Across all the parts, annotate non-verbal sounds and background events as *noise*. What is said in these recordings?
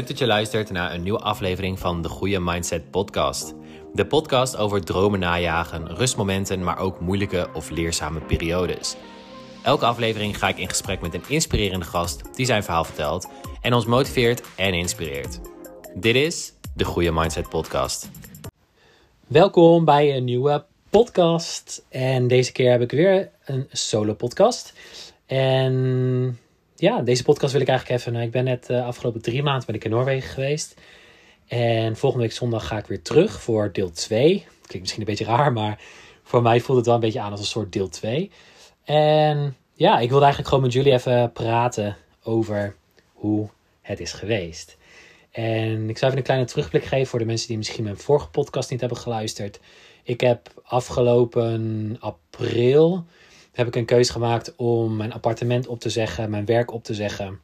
Leuk dat je luistert naar een nieuwe aflevering van de Goede Mindset Podcast. De podcast over dromen najagen, rustmomenten, maar ook moeilijke of leerzame periodes. Elke aflevering ga ik in gesprek met een inspirerende gast die zijn verhaal vertelt en ons motiveert en inspireert. Dit is de Goede Mindset Podcast. Welkom bij een nieuwe podcast. En deze keer heb ik weer een solo podcast. En ja, deze podcast wil ik eigenlijk even. Ik ben net de afgelopen drie maanden ben ik in Noorwegen geweest. En volgende week zondag ga ik weer terug voor deel 2. Klinkt misschien een beetje raar, maar voor mij voelt het wel een beetje aan als een soort deel 2. En ja, ik wilde eigenlijk gewoon met jullie even praten over hoe het is geweest. En ik zou even een kleine terugblik geven voor de mensen die misschien mijn vorige podcast niet hebben geluisterd. Ik heb afgelopen april heb ik een keuze gemaakt om mijn appartement op te zeggen, mijn werk op te zeggen.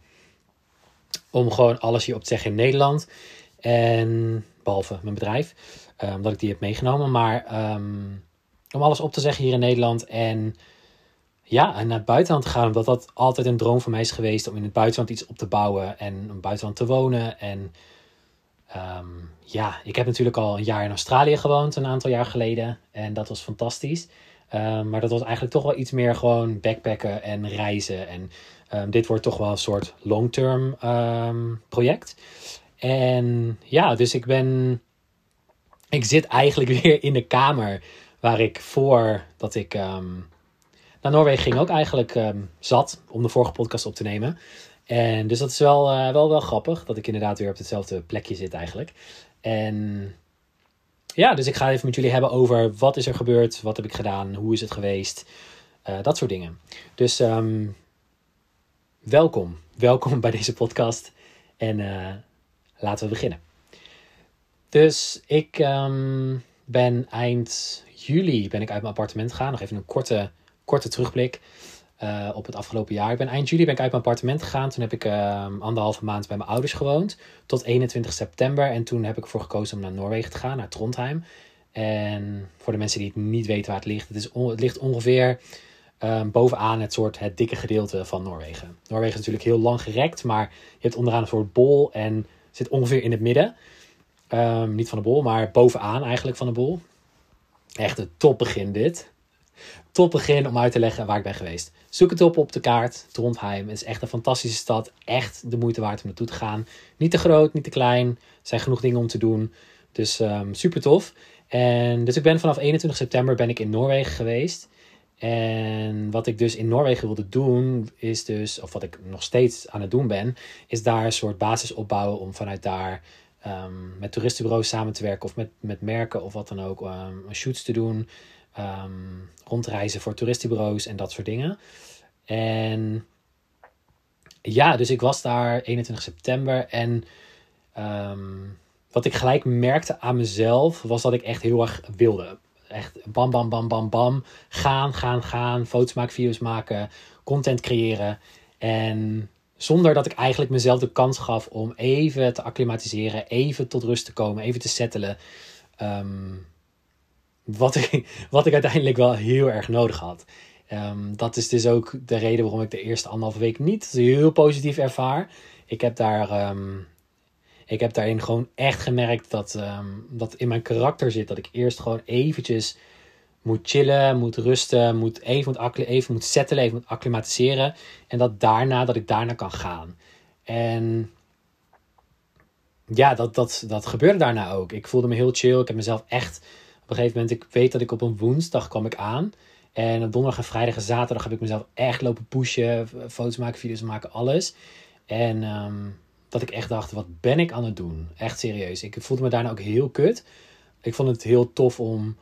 Om gewoon alles hier op te zeggen in Nederland. En behalve mijn bedrijf, um, omdat ik die heb meegenomen. Maar um, om alles op te zeggen hier in Nederland. En ja, en naar het buitenland te gaan. Omdat dat altijd een droom van mij is geweest. Om in het buitenland iets op te bouwen. En het buitenland te wonen. En um, ja, ik heb natuurlijk al een jaar in Australië gewoond. Een aantal jaar geleden. En dat was fantastisch. Um, maar dat was eigenlijk toch wel iets meer gewoon backpacken en reizen. En um, dit wordt toch wel een soort long-term um, project. En ja, dus ik ben. Ik zit eigenlijk *laughs* weer in de kamer waar ik voordat ik naar Noorwegen ging ook eigenlijk zat om de vorige podcast op te nemen. En dus dat is wel, uh, wel, wel grappig dat ik inderdaad weer op hetzelfde plekje zit eigenlijk. En ja, dus ik ga even met jullie hebben over wat is er gebeurd, wat heb ik gedaan, hoe is het geweest, uh, dat soort dingen. Dus um, welkom, welkom bij deze podcast en uh, laten we beginnen. Dus ik um, ben eind juli ben ik uit mijn appartement gegaan. Nog even een korte, korte terugblik. Uh, op het afgelopen jaar. Ik ben eind juli ben ik uit mijn appartement gegaan. Toen heb ik uh, anderhalve maand bij mijn ouders gewoond. Tot 21 september. En toen heb ik ervoor gekozen om naar Noorwegen te gaan, naar Trondheim. En voor de mensen die het niet weten waar het ligt. Het, is ligt ongeveer uh, bovenaan het soort het dikke gedeelte van Noorwegen. Noorwegen is natuurlijk heel lang gerekt. Maar je hebt onderaan een soort bol. En zit ongeveer in het midden. Um, niet van de bol, maar bovenaan eigenlijk van de bol. Echt een topbegin dit top begin om uit te leggen waar ik ben geweest. Zoek het op op de kaart. Trondheim het is echt een fantastische stad. Echt de moeite waard om naartoe te gaan. Niet te groot, niet te klein. Er zijn genoeg dingen om te doen. Dus um, super tof. En dus ik ben vanaf 21 september ben ik in Noorwegen geweest. En wat ik dus in Noorwegen wilde doen, is dus, of wat ik nog steeds aan het doen ben, is daar een soort basis opbouwen om vanuit daar um, met toeristenbureaus samen te werken of met, met merken of wat dan ook, um, shoots te doen um, rondreizen voor toeristenbureaus en dat soort dingen. En ja, dus ik was daar 21 september en um, wat ik gelijk merkte aan mezelf was dat ik echt heel erg wilde. Echt bam, bam, bam, bam, bam. Gaan, gaan, gaan. Foto's maken, video's maken, content creëren. En zonder dat ik eigenlijk mezelf de kans gaf om even te acclimatiseren, even tot rust te komen, even te settelen. Um, wat ik, wat ik uiteindelijk wel heel erg nodig had. Um, dat is dus ook de reden waarom ik de eerste anderhalve week niet heel positief ervaar. Ik heb daar. Um, ik heb daarin gewoon echt gemerkt dat um, dat in mijn karakter zit. Dat ik eerst gewoon eventjes moet chillen, moet rusten, moet even, moet even moet settelen, even moet acclimatiseren. En dat daarna, dat ik daarna kan gaan. En ja, dat, dat, dat gebeurde daarna ook. Ik voelde me heel chill. Ik heb mezelf echt op een gegeven moment, ik weet dat ik op een woensdag kwam ik aan. En op donderdag en vrijdag en zaterdag heb ik mezelf echt lopen pushen. Foto's maken, video's maken, alles. En um, dat ik echt dacht, wat ben ik aan het doen? Echt serieus. Ik voelde me daarna ook heel kut. Ik vond het heel tof om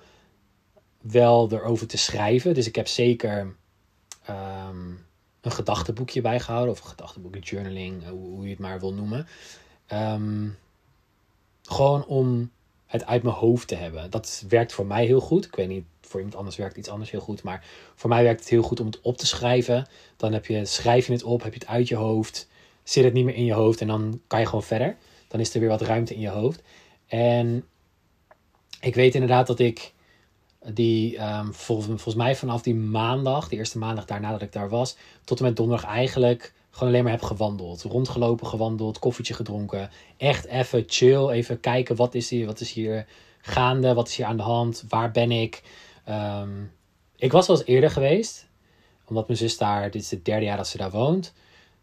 wel erover te schrijven. Dus ik heb zeker um, een gedachtenboekje bijgehouden. Of een gedachtenboekje, journaling, hoe, je het maar wil noemen. Um, gewoon om het uit mijn hoofd te hebben. Dat werkt voor mij heel goed. Ik weet niet, voor iemand anders werkt iets anders heel goed. Maar voor mij werkt het heel goed om het op te schrijven. Dan heb je, schrijf je het op, heb je het uit je hoofd. Zit het niet meer in je hoofd en dan kan je gewoon verder. Dan is er weer wat ruimte in je hoofd. En ik weet inderdaad dat ik die um, volgens, volgens mij vanaf die maandag, de eerste maandag daarna dat ik daar was, tot en met donderdag eigenlijk gewoon alleen maar heb gewandeld. Rondgelopen, gewandeld, koffietje gedronken. Echt even chill, even kijken wat is hier, wat is hier gaande, wat is hier aan de hand, waar ben ik. Ehm, ik was wel eens eerder geweest, omdat mijn zus daar, dit is het derde jaar dat ze daar woont.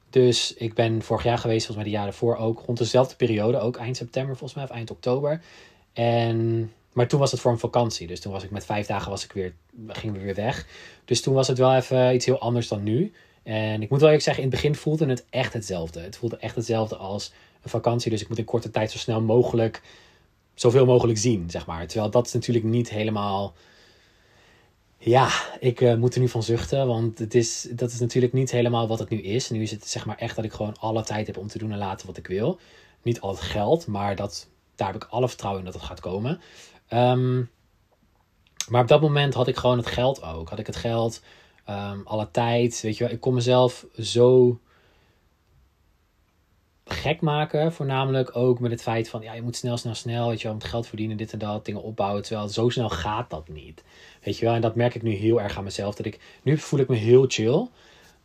Dus ik ben vorig jaar geweest, volgens mij de jaren voor ook, rond dezelfde periode, ook eind september volgens mij, of eind oktober. En, maar toen was het voor een vakantie, dus toen was ik met vijf dagen was ik weer, gingen we weer weg. Dus toen was het wel even iets heel anders dan nu. En ik moet wel eerlijk zeggen, in het begin voelde het echt hetzelfde. Het voelde echt hetzelfde als een vakantie, dus ik moet in korte tijd zo snel mogelijk zoveel mogelijk zien, zeg maar. Terwijl dat is natuurlijk niet helemaal ja, ik uh, moet er nu van zuchten, want het is, dat is natuurlijk niet helemaal wat het nu is. Nu is het zeg maar echt dat ik gewoon alle tijd heb om te doen en laten wat ik wil. Niet al het geld, maar dat, daar heb ik alle vertrouwen in dat het gaat komen. Um, maar op dat moment had ik gewoon het geld ook. Had ik het geld, um, alle tijd, weet je wel. Ik kon mezelf zo gek maken. Voornamelijk ook met het feit van, ja, je moet snel, snel, snel, weet je wel, geld verdienen, dit en dat, dingen opbouwen. Terwijl zo snel gaat dat niet. Weet je wel, en dat merk ik nu heel erg aan mezelf. Dat ik, nu voel ik me heel chill.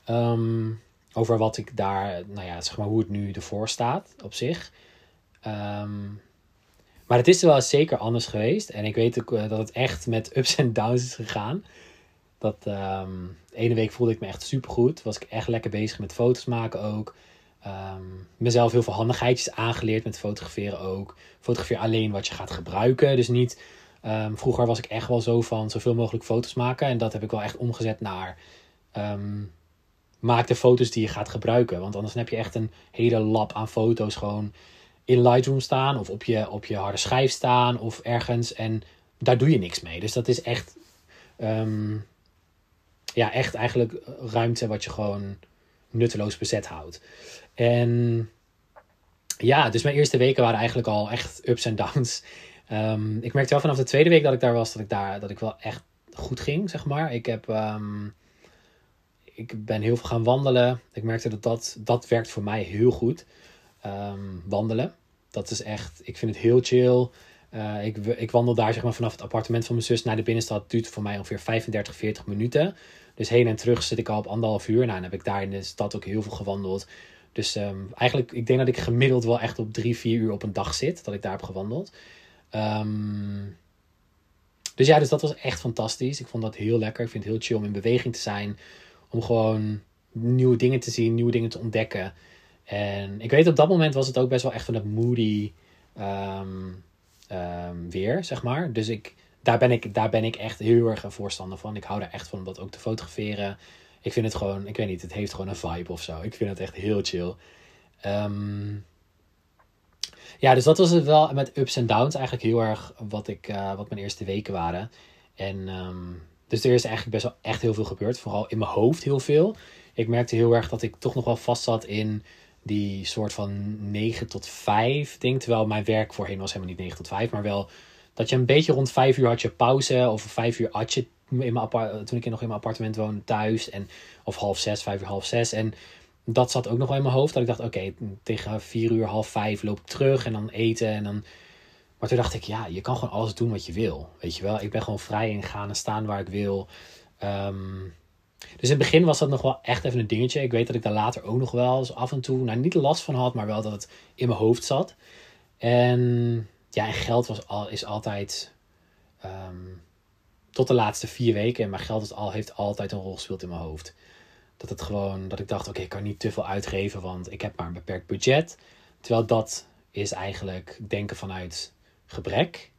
Um, over wat ik daar, nou ja, zeg maar hoe het nu ervoor staat op zich. Um, maar het is wel zeker anders geweest. En ik weet ook eh, dat het echt met ups en downs is gegaan. Dat de ene week voelde ik me echt super goed. Was ik echt lekker bezig met foto's maken ook. Um, mezelf heel veel handigheidjes aangeleerd met fotograferen ook. Fotografeer alleen wat je gaat gebruiken. Dus niet. Um, vroeger was ik echt wel zo van zoveel mogelijk foto's maken. En dat heb ik wel echt omgezet naar. Maak de foto's die je gaat gebruiken. Want anders heb je echt een hele lab aan foto's gewoon in Lightroom staan. Of op je, op je harde schijf staan. Of ergens. En daar doe je niks mee. Dus dat is echt. Ja, echt eigenlijk ruimte wat je gewoon nutteloos bezet houdt. En ja, dus mijn eerste weken waren eigenlijk al echt ups en downs. Um, *laughs* ik merkte wel vanaf de tweede week dat ik daar was, dat ik daar dat ik wel echt goed ging, zeg maar. Ik heb. Um, ik ben heel veel gaan wandelen. Ik merkte dat dat, dat werkt voor mij heel goed. Um, wandelen. Dat is echt. Ik vind het heel chill. Uh, ik, ik wandel daar zeg maar, vanaf het appartement van mijn zus naar de binnenstad. Duurt voor mij ongeveer 35, 40 minuten. Dus heen en terug zit ik al op anderhalf uur. Nou, dan heb ik daar in de stad ook heel veel gewandeld. Dus um, eigenlijk, ik denk dat ik gemiddeld wel echt op drie, vier uur op een dag zit. Dat ik daar heb gewandeld. Um, dus ja, dus dat was echt fantastisch. Ik vond dat heel lekker. Ik vind het heel chill om in beweging te zijn. Om gewoon nieuwe dingen te zien, nieuwe dingen te ontdekken. En ik weet op dat moment was het ook best wel echt van dat moody um, weer, zeg maar. Dus ik, daar, ben ik, daar ben ik echt heel erg een voorstander van. Ik hou er echt van om dat ook te fotograferen ik vind het gewoon, ik weet niet, het heeft gewoon een vibe of zo. Ik vind het echt heel chill. Um, ja, dus dat was het wel met ups en downs eigenlijk heel erg wat, ik, uh, wat mijn eerste weken waren. En um, dus er is eigenlijk best wel echt heel veel gebeurd. Vooral in mijn hoofd heel veel. Ik merkte heel erg dat ik toch nog wel vast zat in die soort van 9 tot 5 ding. Terwijl mijn werk voorheen was helemaal niet 9 tot 5. Maar wel dat je een beetje rond 5 uur had je pauze. Of 5 uur had je in mijn toen ik nog in mijn appartement woonde thuis. En, of half zes, vijf uur, half zes. En dat zat ook nog wel in mijn hoofd. Dat ik dacht, oké, tegen vier uur, half vijf loop ik terug en dan eten. En dan... Maar toen dacht ik, ja, je kan gewoon alles doen wat je wil. Weet je wel, ik ben gewoon vrij in gaan en staan waar ik wil. Um, dus in het begin was dat nog wel echt even een dingetje. Ik weet dat ik daar later ook nog wel eens af en toe, nou niet last van had, maar wel dat het in mijn hoofd zat. En ja, en geld was al, is altijd um, tot de laatste vier weken. En mijn geld is al, heeft altijd een rol gespeeld in mijn hoofd. Dat het gewoon, dat ik dacht, oké, ik kan niet te veel uitgeven, want ik heb maar een beperkt budget. Terwijl dat is eigenlijk denken vanuit gebrek.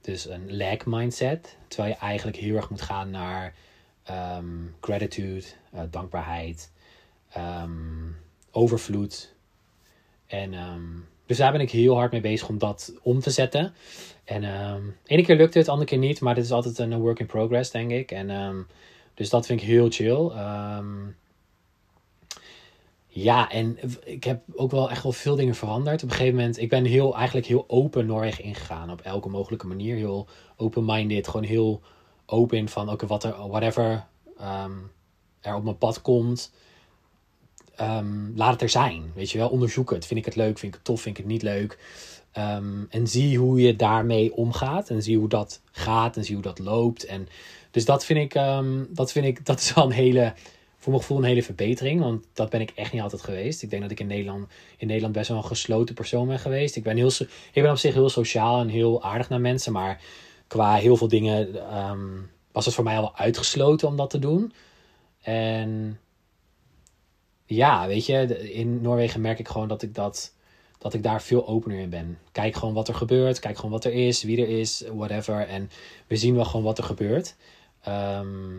Dus een lack mindset. Terwijl je eigenlijk heel erg moet gaan naar um, gratitude, uh, dankbaarheid, um, overvloed. En um, dus daar ben ik heel hard mee bezig om dat om te zetten. En um, ene keer lukt het, andere keer niet. Maar dit is altijd een work in progress, denk ik. En, um, dus dat vind ik heel chill. Ja, en ik heb ook wel echt wel veel dingen veranderd. Op een gegeven moment, ik ben heel, eigenlijk heel open Noorwegen ingegaan. Op elke mogelijke manier. Heel open-minded. Gewoon heel open van, oké, wat er, whatever er op mijn pad komt. Um, laat het er zijn. Weet je wel, onderzoek het. Vind ik het leuk? Vind ik het tof? Vind ik het niet leuk? Um, en zie hoe je daarmee omgaat. En zie hoe dat gaat. En zie hoe dat loopt. En dus dat vind ik, um, dat vind ik, dat is wel een hele voor mijn gevoel een hele verbetering. Want dat ben ik echt niet altijd geweest. Ik denk dat ik in Nederland, in Nederland best wel een gesloten persoon ben geweest. Ik ben, heel, ik ben op zich heel sociaal en heel aardig naar mensen. Maar qua heel veel dingen ehm, was het voor mij al uitgesloten om dat te doen. En ja, weet je, in Noorwegen merk ik gewoon dat ik dat dat ik daar veel opener in ben. Kijk gewoon wat er gebeurt. Kijk gewoon wat er is, wie er is, whatever. En we zien wel gewoon wat er gebeurt. Ehm,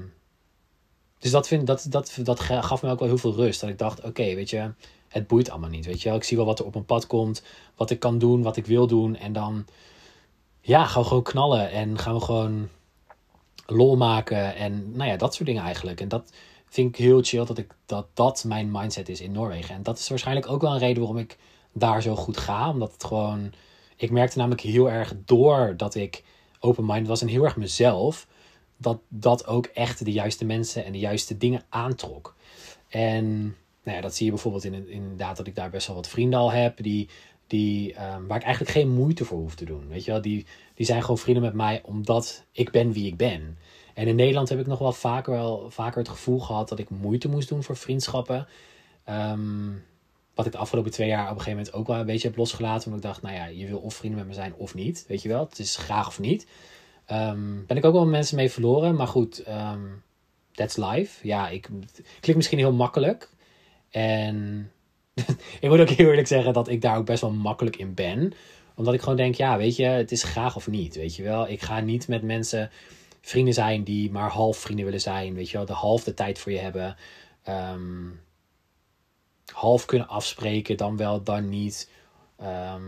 dus dat, vind, dat, dat, dat gaf me ook wel heel veel rust. Dat ik dacht, oké, weet je, het boeit allemaal niet. Weet je wel, ik zie wel wat er op mijn pad komt. Wat ik kan doen, wat ik wil doen. En dan, ja, gaan we gewoon knallen. En gaan we gewoon lol maken. En nou ja, dat soort dingen eigenlijk. En dat vind ik heel chill dat, ik, dat dat mijn mindset is in Noorwegen. En dat is waarschijnlijk ook wel een reden waarom ik daar zo goed ga. Omdat het gewoon. Ik merkte namelijk heel erg door dat ik open-minded was en heel erg mezelf. Dat dat ook echt de juiste mensen en de juiste dingen aantrok. En nou ja, dat zie je bijvoorbeeld in, inderdaad dat ik daar best wel wat vrienden al heb. Die, die, um, waar ik eigenlijk geen moeite voor hoef te doen. Weet je wel? Die, die zijn gewoon vrienden met mij omdat ik ben wie ik ben. En in Nederland heb ik nog wel vaker, wel vaker het gevoel gehad dat ik moeite moest doen voor vriendschappen. Um, wat ik de afgelopen twee jaar op een gegeven moment ook wel een beetje heb losgelaten. Omdat ik dacht, nou ja, je wil of vrienden met me zijn of niet. Weet je wel, het is graag of niet. Um, ben ik ook wel mensen mee verloren. Maar goed, um, that's life. Ja, ik klik misschien heel makkelijk. En *laughs* ik moet ook heel eerlijk zeggen dat ik daar ook best wel makkelijk in ben. Omdat ik gewoon denk, ja, weet je, het is graag of niet. Weet je wel, ik ga niet met mensen vrienden zijn die maar half vrienden willen zijn. Weet je wel, de half de tijd voor je hebben. Um, half kunnen afspreken, dan wel, dan niet. Ehm,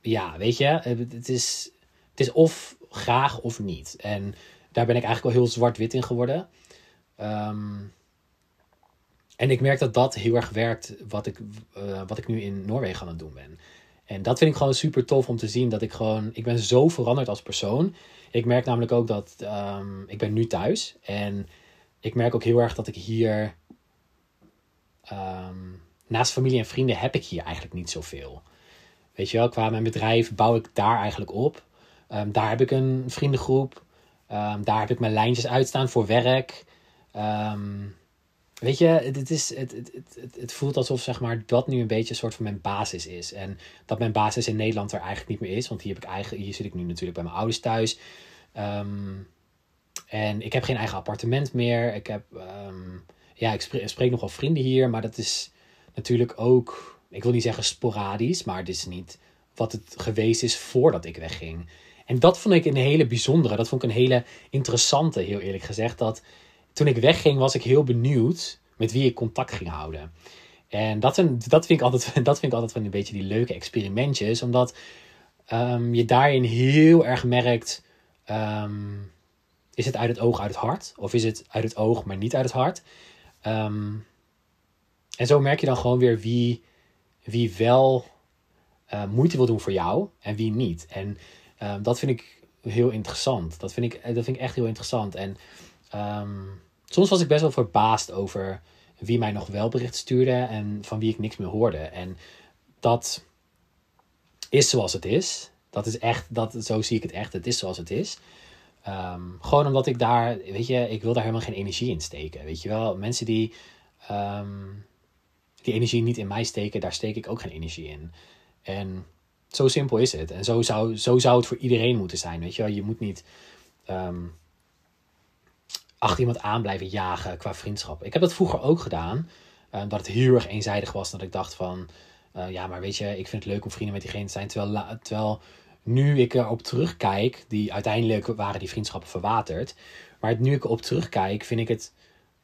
ja, weet je, het is, het is of graag of niet. En daar ben ik eigenlijk wel heel zwart-wit in geworden. Ehm, en ik merk dat dat heel erg werkt wat ik, uh, wat ik nu in Noorwegen aan het doen ben. En dat vind ik gewoon super tof om te zien. Dat ik gewoon, ik ben zo veranderd als persoon. Ik merk namelijk ook dat, um, ik ben nu thuis. En ik merk ook heel erg dat ik hier naast familie en vrienden heb ik hier eigenlijk niet zoveel. Weet je wel, qua mijn bedrijf bouw ik daar eigenlijk op. Um, daar heb ik een vriendengroep. Daar heb ik mijn lijntjes uitstaan voor werk. Weet je, het, is, het, het, het, het, voelt alsof zeg maar, dat nu een beetje een soort van mijn basis is. En dat mijn basis in Nederland er eigenlijk niet meer is. Want hier, heb ik eigen, hier zit ik nu natuurlijk bij mijn ouders thuis. en ik heb geen eigen appartement meer. Ik heb, ja, ik spreek, spreek nog wel vrienden hier. Maar dat is natuurlijk ook, ik wil niet zeggen sporadisch, maar het is niet wat het geweest is voordat ik wegging. En dat vond ik een hele bijzondere, dat vond ik een hele interessante, heel eerlijk gezegd. Dat toen ik wegging, was ik heel benieuwd met wie ik contact ging houden. En dat, dat, vind, ik altijd, *laughs* dat vind ik altijd van een beetje die leuke experimentjes, omdat um, je daarin heel erg merkt: um, is het uit het oog, uit het hart? Of is het uit het oog, maar niet uit het hart? Um, en zo merk je dan gewoon weer wie, wie wel uh, moeite wil doen voor jou en wie niet. En dat vind ik heel interessant. Dat vind ik, eh, dat vind ik echt heel interessant. En um, soms was ik best wel verbaasd over wie mij nog wel bericht stuurde en van wie ik niks meer hoorde. En dat is zoals het is. Dat is echt, dat, zo zie ik het echt. Het is zoals het is. Um, gewoon omdat ik daar, weet je, ik wil daar helemaal geen energie in steken. Weet je wel, mensen die um, die energie niet in mij steken, daar steek ik ook geen energie in. En zo simpel is het. En zo zou, zo zou het voor iedereen moeten zijn. Weet je wel, je moet niet achter iemand aan blijven jagen qua vriendschap. Ik heb dat vroeger ook gedaan. Uh, dat het heel erg eenzijdig was. Dat ik dacht van, uh, ja, maar weet je, ik vind het leuk om vrienden met diegene te zijn. Terwijl, terwijl nu ik erop terugkijk, die uiteindelijk waren die vriendschappen verwaterd. Maar nu ik erop terugkijk, vind ik het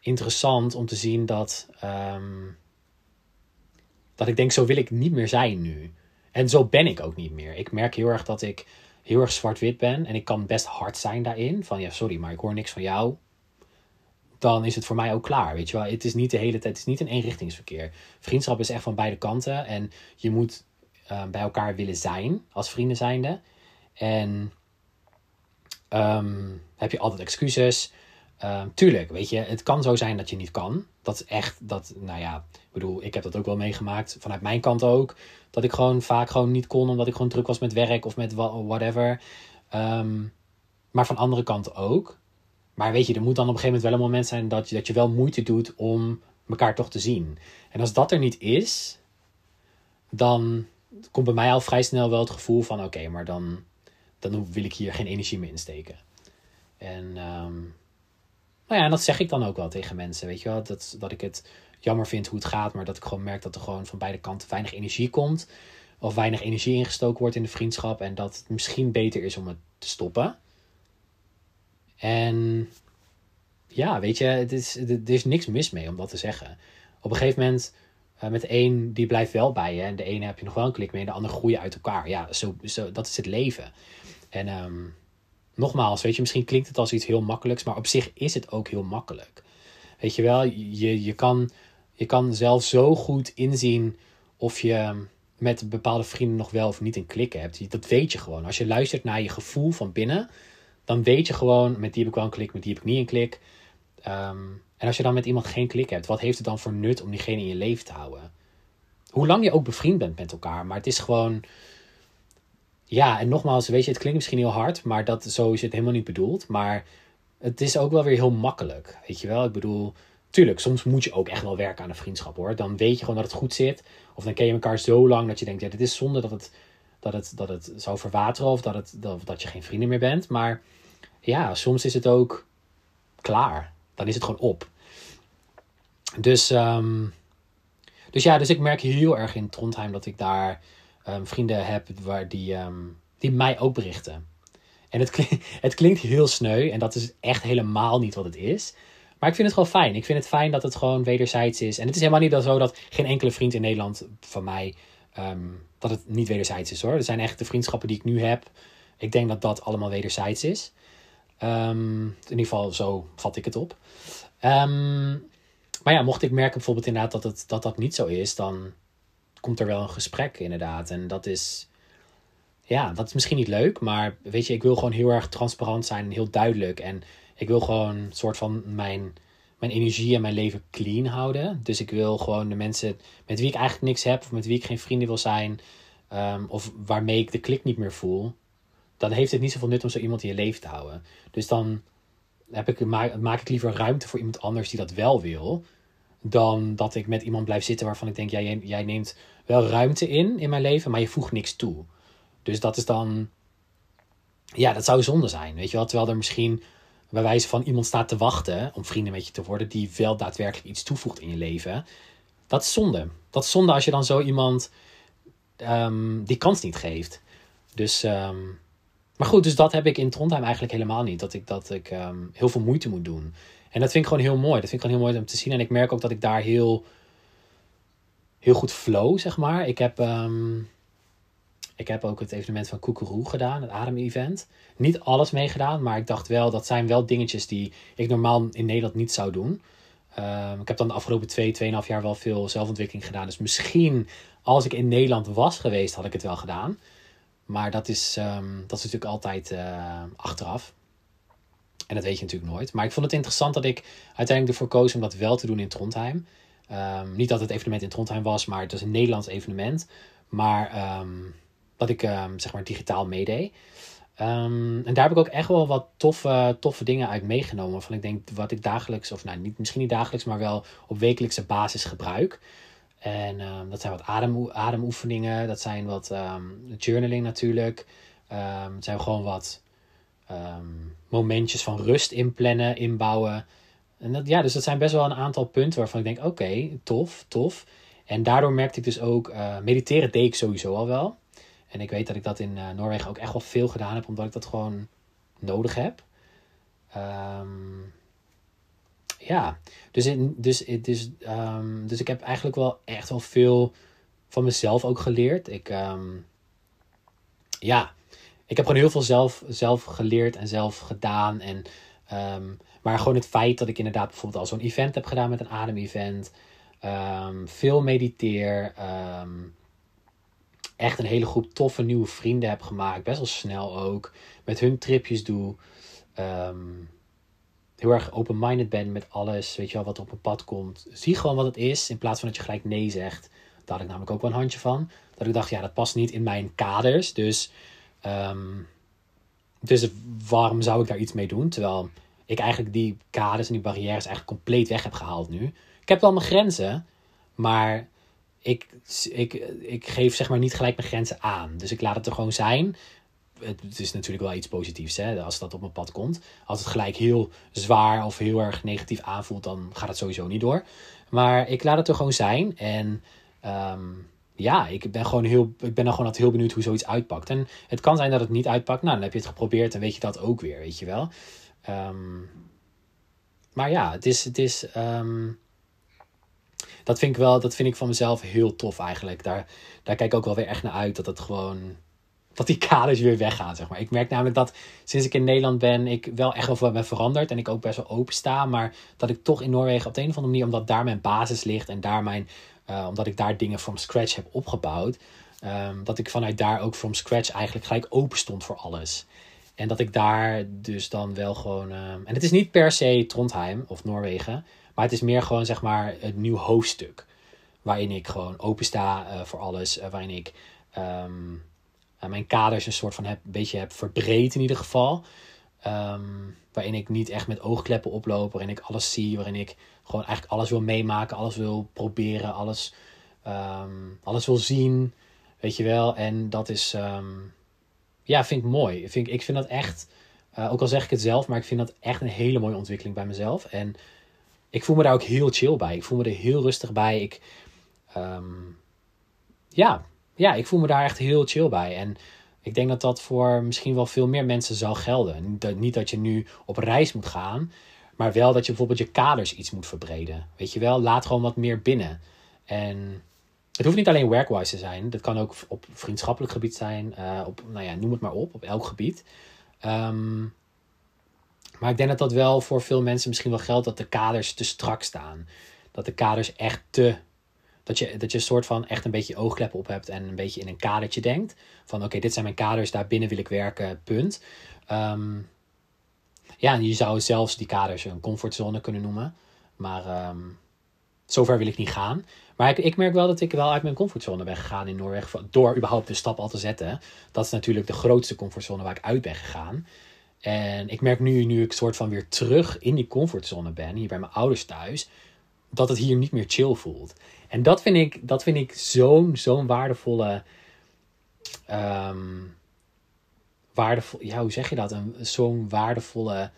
interessant om te zien dat. Um, dat ik denk, zo wil ik niet meer zijn nu. En zo ben ik ook niet meer. Ik merk heel erg dat ik heel erg zwart-wit ben. En ik kan best hard zijn daarin. Van ja, sorry, maar ik hoor niks van jou. Dan is het voor mij ook klaar. Weet je wel, het is niet de hele tijd, het is niet een eenrichtingsverkeer. Vriendschap is echt van beide kanten. En je moet uh, bij elkaar willen zijn als vrienden zijnde. En um, heb je altijd excuses. Uh, tuurlijk, weet je, het kan zo zijn dat je niet kan. Dat is echt, dat, nou ja, ik bedoel, ik heb dat ook wel meegemaakt, vanuit mijn kant ook. Dat ik gewoon vaak gewoon niet kon, omdat ik gewoon druk was met werk of met whatever. Um, maar van andere kant ook. Maar weet je, er moet dan op een gegeven moment wel een moment zijn dat je, dat je wel moeite doet om elkaar toch te zien. En als dat er niet is, dan komt bij mij al vrij snel wel het gevoel van: oké, maar dan, dan wil ik hier geen energie meer insteken. En, um, nou ja, en dat zeg ik dan ook wel tegen mensen, weet je wel. Dat, dat ik het jammer vind hoe het gaat, maar dat ik gewoon merk dat er gewoon van beide kanten weinig energie komt. Of weinig energie ingestoken wordt in de vriendschap. En dat het misschien beter is om het te stoppen. En ja, weet je, het is, er is niks mis mee om dat te zeggen. Op een gegeven moment, uh, met de een die blijft wel bij je. En de ene heb je nog wel een klik mee. En de andere groeien uit elkaar. Ja, zo, zo, dat is het leven. En um, nogmaals, weet je, misschien klinkt het als iets heel makkelijks. Maar op zich is het ook heel makkelijk. Weet je wel, je, je, kan, je kan zelf zo goed inzien of je met bepaalde vrienden nog wel of niet een klik hebt. Dat weet je gewoon. Als je luistert naar je gevoel van binnen, dan weet je gewoon, met die heb ik wel een klik, met die heb ik niet een klik. Um, en als je dan met iemand geen klik hebt, wat heeft het dan voor nut om diegene in je leven te houden? Hoe lang je ook bevriend bent met elkaar, maar het is gewoon. Ja, en nogmaals, weet je, het klinkt misschien heel hard, maar dat, zo is het helemaal niet bedoeld. Maar het is ook wel weer heel makkelijk, weet je wel? Ik bedoel, tuurlijk, soms moet je ook echt wel werken aan een vriendschap hoor. Dan weet je gewoon dat het goed zit. Of dan ken je elkaar zo lang dat je denkt, ja, dit is zonde dat het, dat het, dat het zou verwateren of dat, het, dat, dat je geen vrienden meer bent. Maar ja, soms is het ook klaar. Dan is het gewoon op. Dus, um, dus ja, dus ik merk heel erg in Trondheim dat ik daar um, vrienden heb waar die, um, die mij ook berichten. En het, klinkt, *laughs* het klinkt heel sneu en dat is echt helemaal niet wat het is. Maar ik vind het gewoon fijn. Ik vind het fijn dat het gewoon wederzijds is. En het is helemaal niet zo dat geen enkele vriend in Nederland van mij. Dat het niet wederzijds is hoor. Er zijn echt de vriendschappen die ik nu heb. Ik denk dat dat allemaal wederzijds is. Um, in ieder geval, zo vat ik het op. Um, maar ja, mocht ik merken bijvoorbeeld inderdaad dat, het, dat dat niet zo is, dan komt er wel een gesprek inderdaad. En dat is, ja, dat is misschien niet leuk, maar weet je, ik wil gewoon heel erg transparant zijn en heel duidelijk. En ik wil gewoon een soort van mijn, mijn energie en mijn leven clean houden. Dus ik wil gewoon de mensen met wie ik eigenlijk niks heb, of met wie ik geen vrienden wil zijn, um, of waarmee ik de klik niet meer voel, dan heeft het niet zoveel nut om zo iemand in je leven te houden. Dus dan heb ik, maak, ik liever ruimte voor iemand anders die dat wel wil. Dan dat ik met iemand blijf zitten waarvan ik denk, jij, jij neemt wel ruimte in in mijn leven, maar je voegt niks toe. Dus dat is dan, ja, dat zou zonde zijn, weet je wel. Terwijl er misschien bij wijze van iemand staat te wachten om vrienden met je te worden, die wel daadwerkelijk iets toevoegt in je leven. Dat is zonde. Dat is zonde als je dan zo iemand um, die kans niet geeft. Dus, um, maar goed, dus dat heb ik in Trondheim eigenlijk helemaal niet. Dat ik, dat ik um, heel veel moeite moet doen. En dat vind ik gewoon heel mooi. Dat vind ik gewoon heel mooi om te zien. En ik merk ook dat ik daar heel, heel goed flow, zeg maar. Ik heb, um, ik heb ook het evenement van Koekeroe gedaan, het Adem-event. Niet alles meegedaan, maar ik dacht wel, dat zijn wel dingetjes die ik normaal in Nederland niet zou doen. Um, ik heb dan de afgelopen twee, tweeënhalf jaar wel veel zelfontwikkeling gedaan. Dus misschien als ik in Nederland was geweest, had ik het wel gedaan. Maar dat is, um, dat is natuurlijk altijd uh, achteraf. En dat weet je natuurlijk nooit. Maar ik vond het interessant dat ik uiteindelijk ervoor koos om dat wel te doen in Trondheim. Um, niet dat het evenement in Trondheim was, maar het was een Nederlands evenement. Maar um, dat ik zeg maar digitaal meedeed. en daar heb ik ook echt wel wat toffe, toffe dingen uit meegenomen. Van ik denk wat ik dagelijks, of nou niet, misschien niet dagelijks, maar wel op wekelijkse basis gebruik. En um, dat zijn wat adem, ademoefeningen, dat zijn wat um, journaling natuurlijk. Um, het zijn gewoon wat momentjes van rust inplannen, inbouwen. En dat, ja, dus dat zijn best wel een aantal punten waarvan ik denk, oké, tof, tof. En daardoor merkte ik dus ook, uh, mediteren deed ik sowieso al wel. En ik weet dat ik dat in uh, Noorwegen ook echt wel veel gedaan heb, omdat ik dat gewoon nodig heb. Um, ja, dus, in, dus, dus, um, dus ik heb eigenlijk wel echt wel veel van mezelf ook geleerd. Ik, um, ja, ik heb gewoon heel veel zelf, zelf geleerd en zelf gedaan. En, um, maar gewoon het feit dat ik inderdaad bijvoorbeeld al zo'n event heb gedaan met een adem-event. veel mediteer. echt een hele groep toffe nieuwe vrienden heb gemaakt. Best wel snel ook. Met hun tripjes doe. Um, heel erg open-minded ben met alles, weet je wel, wat op een pad komt. Zie gewoon wat het is, in plaats van dat je gelijk nee zegt. Daar had ik namelijk ook wel een handje van. Dat ik dacht, ja, dat past niet in mijn kaders. Dus, um, dus waarom zou ik daar iets mee doen? Terwijl ik eigenlijk die kaders en die barrières eigenlijk compleet weg heb gehaald nu. Ik heb wel mijn grenzen, maar ik, ik, ik geef zeg maar niet gelijk mijn grenzen aan. Dus ik laat het er gewoon zijn. Het is natuurlijk wel iets positiefs hè, als dat op mijn pad komt. Als het gelijk heel zwaar of heel erg negatief aanvoelt, dan gaat het sowieso niet door. Maar ik laat het er gewoon zijn. En ehm, ja, ik ben gewoon heel, ik ben dan gewoon altijd heel benieuwd hoe zoiets uitpakt. En het kan zijn dat het niet uitpakt. Nou, dan heb je het geprobeerd en weet je dat ook weer, weet je wel. Ehm, maar ja, het is, het is ehm, dat vind ik wel, dat vind ik van mezelf heel tof eigenlijk. Daar, daar kijk ik ook wel weer echt naar uit dat het gewoon, dat die kaders weer weggaan, zeg maar. Ik merk namelijk dat sinds ik in Nederland ben, ik wel echt wel ben veranderd en ik ook best wel open sta, maar dat ik toch in Noorwegen op de een of andere manier, omdat daar mijn basis ligt en daar mijn, uh, omdat ik daar dingen from scratch heb opgebouwd, um, dat ik vanuit daar ook from scratch eigenlijk gelijk open stond voor alles. En dat ik daar dus dan wel gewoon. Um, en het is niet per se Trondheim of Noorwegen. Maar het is meer gewoon zeg maar een nieuw hoofdstuk. Waarin ik gewoon open sta uh, voor alles. Uh, waarin ik uh, mijn kaders een soort van heb, een beetje heb verbreed in ieder geval. Um, waarin ik niet echt met oogkleppen oploop. Waarin ik alles zie. Waarin ik gewoon eigenlijk alles wil meemaken. Alles wil proberen. Alles, um, alles wil zien. Weet je wel. En dat is... ja, vind ik mooi. Vind, ik vind dat echt... ook al zeg ik het zelf. Maar ik vind dat echt een hele mooie ontwikkeling bij mezelf. En ik voel me daar ook heel chill bij. Ik voel me er heel rustig bij. Ik, ja, ja, ik voel me daar echt heel chill bij. En ik denk dat dat voor misschien wel veel meer mensen zal gelden. Niet dat je nu op reis moet gaan, maar wel dat je bijvoorbeeld je kaders iets moet verbreden. Weet je wel, laat gewoon wat meer binnen. En het hoeft niet alleen workwise te zijn. Dat kan ook op vriendschappelijk gebied zijn. Uh, op, nou ja, noem het maar op, op elk gebied. Um, maar ik denk dat dat wel voor veel mensen misschien wel geldt dat de kaders te strak staan. Dat de kaders echt te. Dat je, dat je een soort van echt een beetje oogkleppen op hebt en een beetje in een kadertje denkt. Van oké, dit zijn mijn kaders, daar binnen wil ik werken, punt. Um, ja, en je zou zelfs die kaders een comfortzone kunnen noemen. Maar um, zover wil ik niet gaan. Maar ik, ik, merk wel dat ik wel uit mijn comfortzone ben gegaan in Noorwegen. Door überhaupt de stap al te zetten. Dat is natuurlijk de grootste comfortzone waar ik uit ben gegaan. En ik merk nu, nu ik soort van weer terug in die comfortzone ben, hier bij mijn ouders thuis, dat het hier niet meer chill voelt. En dat vind ik, dat vind ik zo'n zo'n waardevolle, um, waardevol, ja, hoe zeg je dat? Zo'n waardevolle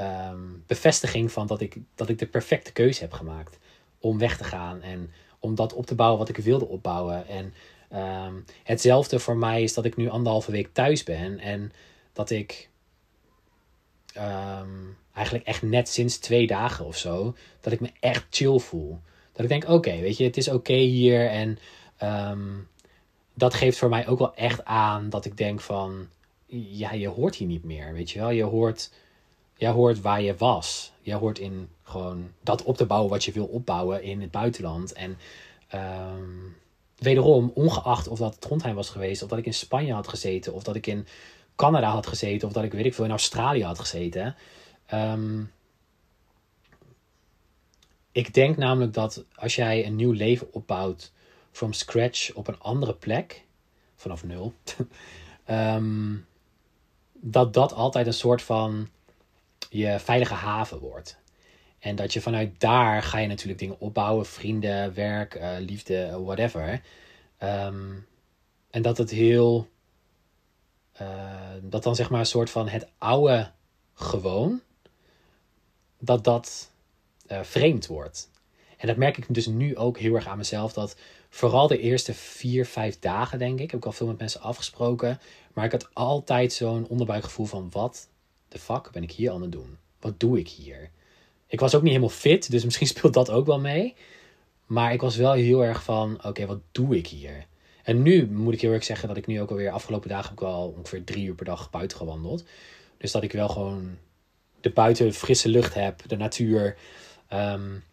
um, bevestiging van dat ik, dat ik de perfecte keuze heb gemaakt om weg te gaan en om dat op te bouwen wat ik wilde opbouwen. En um, hetzelfde voor mij is dat ik nu anderhalve week thuis ben en dat ik eigenlijk echt net sinds twee dagen of zo, dat ik me echt chill voel. Dat ik denk, oké, weet je, het is oké hier. En um, dat geeft voor mij ook wel echt aan dat ik denk van, ja, je hoort hier niet meer, weet je wel. Je hoort, jij hoort waar je was. Je hoort in gewoon dat op te bouwen wat je wil opbouwen in het buitenland. En um, wederom, ongeacht of dat Trondheim was geweest, of dat ik in Spanje had gezeten, of dat ik in Canada had gezeten of dat ik weet ik veel in Australië had gezeten. Um, ik denk namelijk dat als jij een nieuw leven opbouwt from scratch op een andere plek, vanaf nul, um, *laughs* dat dat altijd een soort van je veilige haven wordt. En dat je vanuit daar ga je natuurlijk dingen opbouwen, vrienden, werk, uh, liefde, whatever. Um, en dat het heel uh, dat dan zeg maar een soort van het oude gewoon, dat dat uh, vreemd wordt. En dat merk ik dus nu ook heel erg aan mezelf. Dat vooral de eerste vier, vijf dagen, denk ik, heb ik al veel met mensen afgesproken. Maar ik had altijd zo'n onderbuikgevoel van: wat de fuck ben ik hier aan het doen? Wat doe ik hier? Ik was ook niet helemaal fit, dus misschien *laughs* speelt dat ook wel mee. Maar ik was wel heel erg van: oké, wat doe ik hier? En nu moet ik heel erg zeggen dat ik nu ook alweer afgelopen dagen heb ik wel ongeveer drie uur per dag buiten gewandeld. Dus dat ik wel gewoon de buiten frisse lucht heb, de natuur. Um,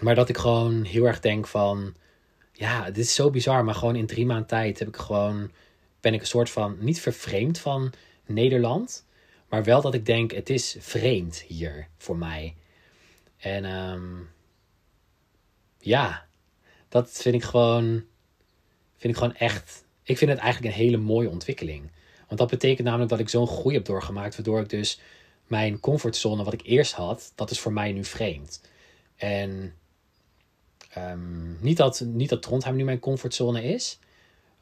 maar dat ik gewoon heel erg denk van, ja, dit is zo bizar, maar gewoon in drie maanden tijd heb ik gewoon, ben ik een soort van, niet vervreemd van Nederland, maar wel dat ik denk, het is vreemd hier voor mij. En um, ja, dat vind ik gewoon, vind ik gewoon echt. Ik vind het eigenlijk een hele mooie ontwikkeling. Want dat betekent namelijk dat ik zo'n groei heb doorgemaakt, waardoor ik dus mijn comfortzone, wat ik eerst had, dat is voor mij nu vreemd. En ehm, niet, dat, niet dat Trondheim nu mijn comfortzone is,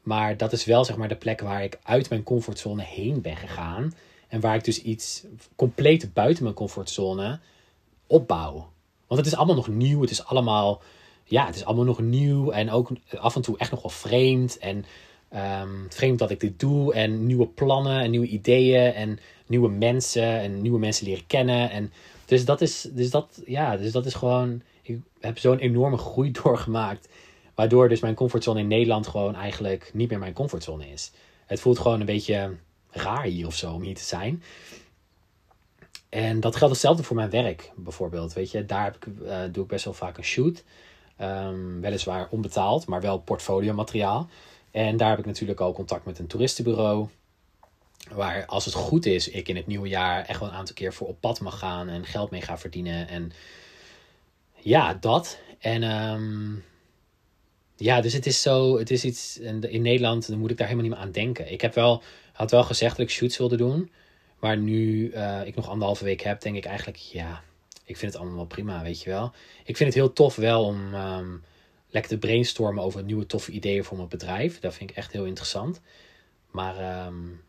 maar dat is wel zeg maar de plek waar ik uit mijn comfortzone heen ben gegaan. En waar ik dus iets compleet buiten mijn comfortzone opbouw. Want het is allemaal nog nieuw. Het is allemaal, ja, het is allemaal nog nieuw. En ook af en toe echt nog wel vreemd. En um, vreemd dat ik dit doe. En nieuwe plannen en nieuwe ideeën. En nieuwe mensen. En nieuwe mensen leren kennen. En dus dat is, dus dat, ja, dus dat is gewoon. Ik heb zo'n enorme groei *laughs* doorgemaakt. Waardoor dus mijn comfortzone in Nederland gewoon eigenlijk niet meer mijn comfortzone is. Het voelt gewoon een beetje raar hier of zo om hier te zijn. En dat geldt hetzelfde voor mijn werk bijvoorbeeld. Weet je, daar heb ik, uh, doe ik best wel vaak een shoot. Um, weliswaar onbetaald, maar wel portfolio materiaal. En daar heb ik natuurlijk al contact met een toeristenbureau. Waar als het goed is, ik in het nieuwe jaar echt wel een aantal keer voor op pad mag gaan en geld mee ga verdienen. En ja, dat. En um, ja, dus het is zo, het is iets, in Nederland dan moet ik daar helemaal niet meer aan denken. Ik heb wel, had wel gezegd dat ik shoots wilde doen. Maar nu uh, ik nog anderhalve week heb, denk ik eigenlijk, ja, ik vind het allemaal wel prima, weet je wel. Ik vind het heel tof wel om um, lekker te brainstormen over nieuwe toffe ideeën voor mijn bedrijf. Dat vind ik echt heel interessant. Maar um,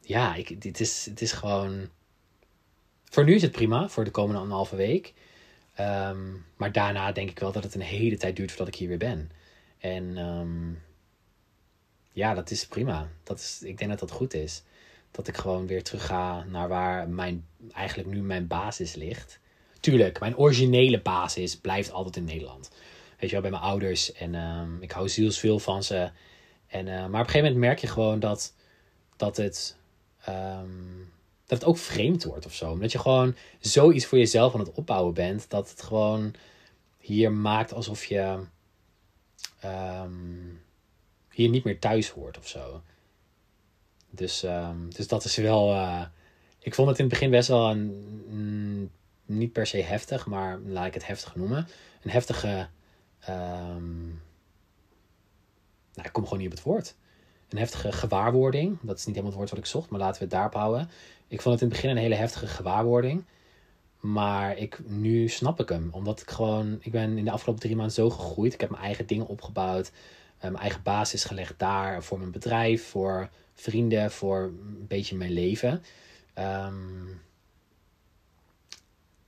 ja, ik, dit is, het is gewoon... Voor nu is het prima, voor de komende anderhalve week. Um, maar daarna denk ik wel dat het een hele tijd duurt voordat ik hier weer ben. En um, ja, dat is prima. Dat is, ik denk dat dat goed is. Dat ik gewoon weer terug ga naar waar mijn, eigenlijk nu mijn basis ligt. Tuurlijk, mijn originele basis blijft altijd in Nederland. Weet je wel, bij mijn ouders. En um, ik hou zielsveel van ze. En, uh, maar op een gegeven moment merk je gewoon dat, dat, het, um, dat het ook vreemd wordt of zo. Omdat je gewoon zoiets voor jezelf aan het opbouwen bent. Dat het gewoon hier maakt alsof je um, hier niet meer thuis hoort of zo. Dus, dus dat is wel. Uh, ik vond het in het begin best wel een. Mm, niet per se heftig, maar laat ik het heftig noemen. Een heftige. Um, nou, ik kom gewoon niet op het woord. Een heftige gewaarwording. Dat is niet helemaal het woord wat ik zocht, maar laten we het daarop houden. Ik vond het in het begin een hele heftige gewaarwording. Maar ik, nu snap ik hem. Omdat ik gewoon, ik ben in de afgelopen drie maanden zo gegroeid. Ik heb mijn eigen dingen opgebouwd. Uh, mijn eigen basis gelegd daar. Voor mijn bedrijf, voor vrienden, voor een beetje mijn leven. Um,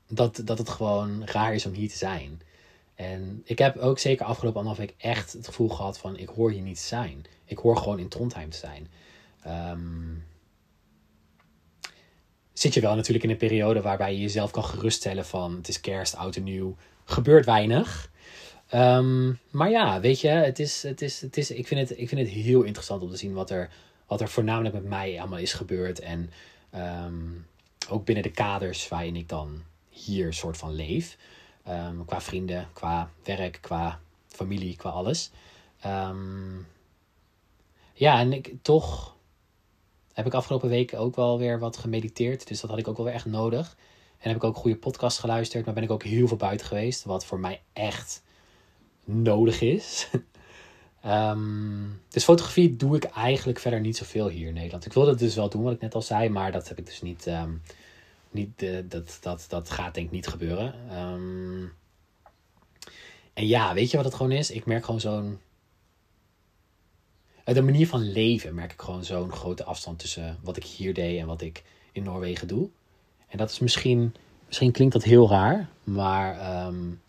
dat, dat het gewoon raar is om hier te zijn. En ik heb ook zeker afgelopen anderhalf week echt het gevoel gehad van ik hoor hier niet zijn. Ik hoor gewoon in Trondheim te zijn. Um, zit je wel natuurlijk in een periode waarbij je jezelf kan geruststellen van het is kerst, oud en nieuw, gebeurt weinig. Um, maar ja, weet je, het is, het is, het is, ik, vind het, ik vind het heel interessant om te zien wat er, wat er voornamelijk met mij allemaal is gebeurd. En um, ook binnen de kaders waarin ik dan hier soort van leef. Um, qua vrienden, qua werk, qua familie, qua alles. ja, en ik toch heb ik afgelopen week ook wel weer wat gemediteerd. Dus dat had ik ook wel weer echt nodig. En heb ik ook goede podcasts geluisterd. Maar ben ik ook heel veel buiten geweest. Wat voor mij echt nodig is. um, *laughs* dus fotografie doe ik eigenlijk verder niet zoveel hier in Nederland. Ik wilde het dus wel doen, wat ik net al zei. Maar dat heb ik dus niet. Niet uh, dat, dat, dat gaat denk ik niet gebeuren. Um, en ja, weet je wat het gewoon is? Ik merk gewoon zo'n de manier van leven merk ik gewoon zo'n grote afstand tussen wat ik hier deed en wat ik in Noorwegen doe. En dat is misschien, misschien klinkt dat heel raar, maar um,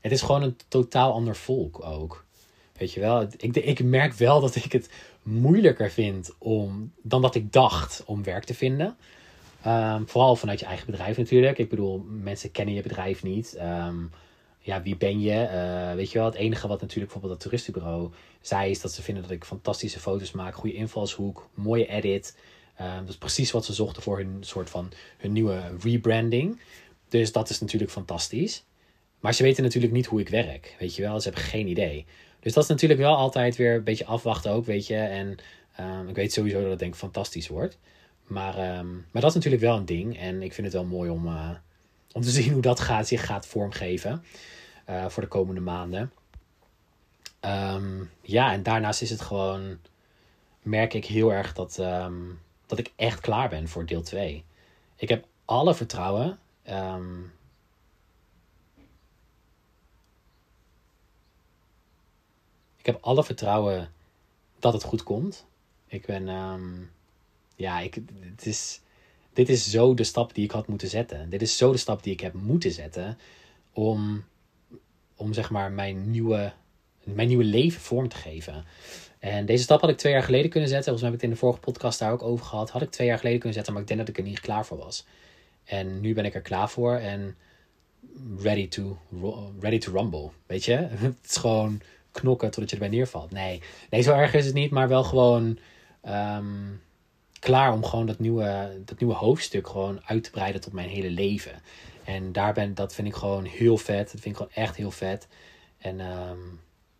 het is gewoon een totaal ander volk ook. Weet je wel, ik, ik merk wel dat ik het moeilijker vind om, dan dat ik dacht om werk te vinden. Um, vooral vanuit je eigen bedrijf natuurlijk. Ik bedoel, mensen kennen je bedrijf niet. Um, ja, wie ben je? Uh, weet je wel, het enige wat natuurlijk bijvoorbeeld dat toeristenbureau zei, is dat ze vinden dat ik fantastische foto's maak, goede invalshoek, mooie edit. Uh, dat is precies wat ze zochten voor hun soort van hun nieuwe rebranding. Dus dat is natuurlijk fantastisch. Maar ze weten natuurlijk niet hoe ik werk, weet je wel. Ze hebben geen idee. Dus dat is natuurlijk wel altijd weer een beetje afwachten ook, weet je. En ik weet sowieso dat het denk ik fantastisch wordt. Maar, um, maar dat is natuurlijk wel een ding. En ik vind het wel mooi om, uh, om te *laughs* zien hoe dat gaat, zich gaat vormgeven uh, voor de komende maanden. Um, ja, en daarnaast is het gewoon, merk ik heel erg dat, um, dat ik echt klaar ben voor deel 2. ik heb alle vertrouwen. ehm, ik heb alle vertrouwen dat het goed komt. Ik ben, ehm, ja, ik, het is, dit is zo de stap die ik had moeten zetten. Dit is zo de stap die ik heb moeten zetten om, om zeg maar mijn nieuwe, mijn nieuwe leven vorm te geven. En deze stap had ik twee jaar geleden kunnen zetten. Volgens mij heb ik het in de vorige podcast daar ook over gehad. Had ik twee jaar geleden kunnen zetten, maar ik denk dat ik er niet klaar voor was. En nu ben ik er klaar voor en ready to, ready to rumble. Weet je? *laughs* Het is gewoon knokken totdat je erbij neervalt. Nee, nee zo erg is het niet, maar wel gewoon ehm, klaar om gewoon dat nieuwe, dat nieuwe hoofdstuk gewoon uit te breiden tot mijn hele leven. En daar ben, dat vind ik gewoon heel vet. Dat vind ik gewoon echt heel vet. En ehm,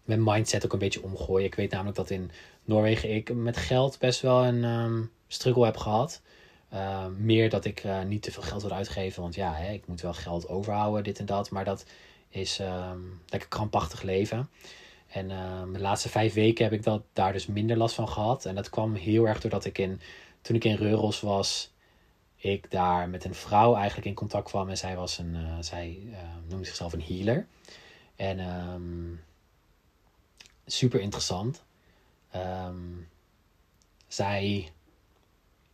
mijn mindset ook een beetje omgooien. Ik weet namelijk dat in Noorwegen ik met geld best wel een ehm, struggle heb gehad. Ehm, meer dat ik eh, niet te veel geld wil uitgeven. Want ja, hè, ik moet wel geld overhouden, dit en dat. Maar dat is ehm, lekker krampachtig leven. En de laatste vijf weken heb ik dat, daar dus minder last van gehad. En dat kwam heel erg doordat ik in, toen ik in Reuros was, ik daar met een vrouw eigenlijk in contact kwam. En zij, was een, eh, zij eh, noemde zichzelf een healer. En ehm, super interessant. Ehm, zij,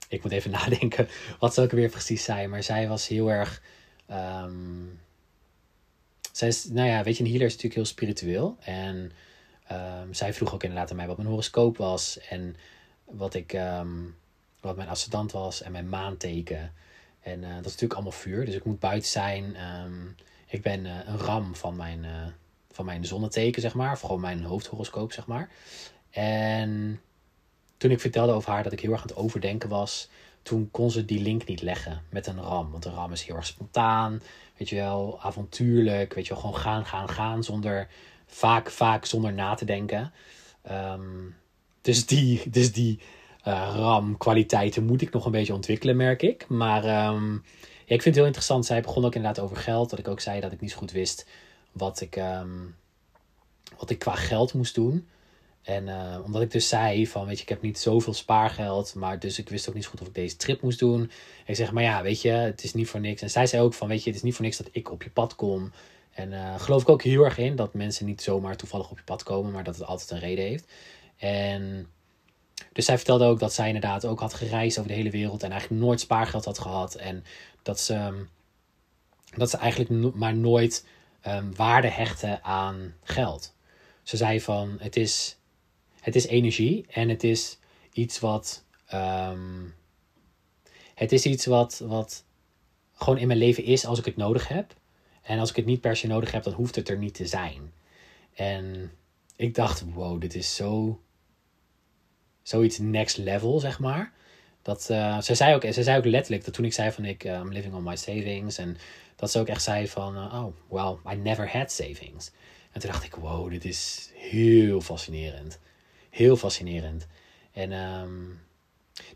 ik moet even *laughs* nadenken wat ze ook weer precies zei. Maar zij was heel erg. ehm, zij is, nou ja, weet je, een healer is natuurlijk heel spiritueel. En zij vroeg ook inderdaad aan mij wat mijn horoscoop was. En wat, ik, wat mijn ascendant was en mijn maanteken. En eh, dat is natuurlijk allemaal vuur. Dus ik moet buiten zijn. Ehm, ik ben eh, een ram van mijn, eh, van mijn zonneteken, zeg maar. Of gewoon mijn hoofdhoroscoop, zeg maar. En toen ik vertelde over haar dat ik heel erg aan het overdenken was, toen kon ze die link niet leggen met een ram. Want een ram is heel erg spontaan, weet je wel, avontuurlijk, weet je wel, gewoon gaan, gaan, gaan, zonder, vaak, vaak zonder na te denken. Ehm, dus die, dus die RAM-kwaliteiten moet ik nog een beetje ontwikkelen, merk ik. Maar ehm, ja, ik vind het heel interessant. Zij begon ook inderdaad over geld. Dat ik ook zei dat ik niet zo goed wist wat ik, ehm, wat ik qua geld moest doen. En eh, omdat ik dus zei van, weet je, ik heb niet zoveel spaargeld, maar dus ik wist ook niet zo goed of ik deze trip moest doen. En ik zeg, maar ja, weet je, het is niet voor niks. En zij zei ook van, weet je, het is niet voor niks dat ik op je pad kom. En eh geloof ik ook heel erg in dat mensen niet zomaar toevallig op je pad komen, maar dat het altijd een reden heeft. En dus zij vertelde ook dat zij inderdaad ook had gereisd over de hele wereld en eigenlijk nooit spaargeld had gehad. En dat ze, ehm, dat ze eigenlijk maar nooit ehm, waarde hechten aan geld. Ze zei van, het is, het is energie en het is iets wat, ehm, het is iets wat, wat gewoon in mijn leven is als ik het nodig heb. En als ik het niet per se nodig heb, dan hoeft het er niet te zijn. En ik dacht, wow, dit is zo zoiets next level, zeg maar. Dat, eh, ze, zei ook, ze zei ook letterlijk dat toen ik zei van ik eh, I'm living on my savings. En dat ze ook echt zei van eh, oh, well, I never had savings. En toen dacht ik, wow, dit is heel fascinerend. Heel fascinerend. En ehm,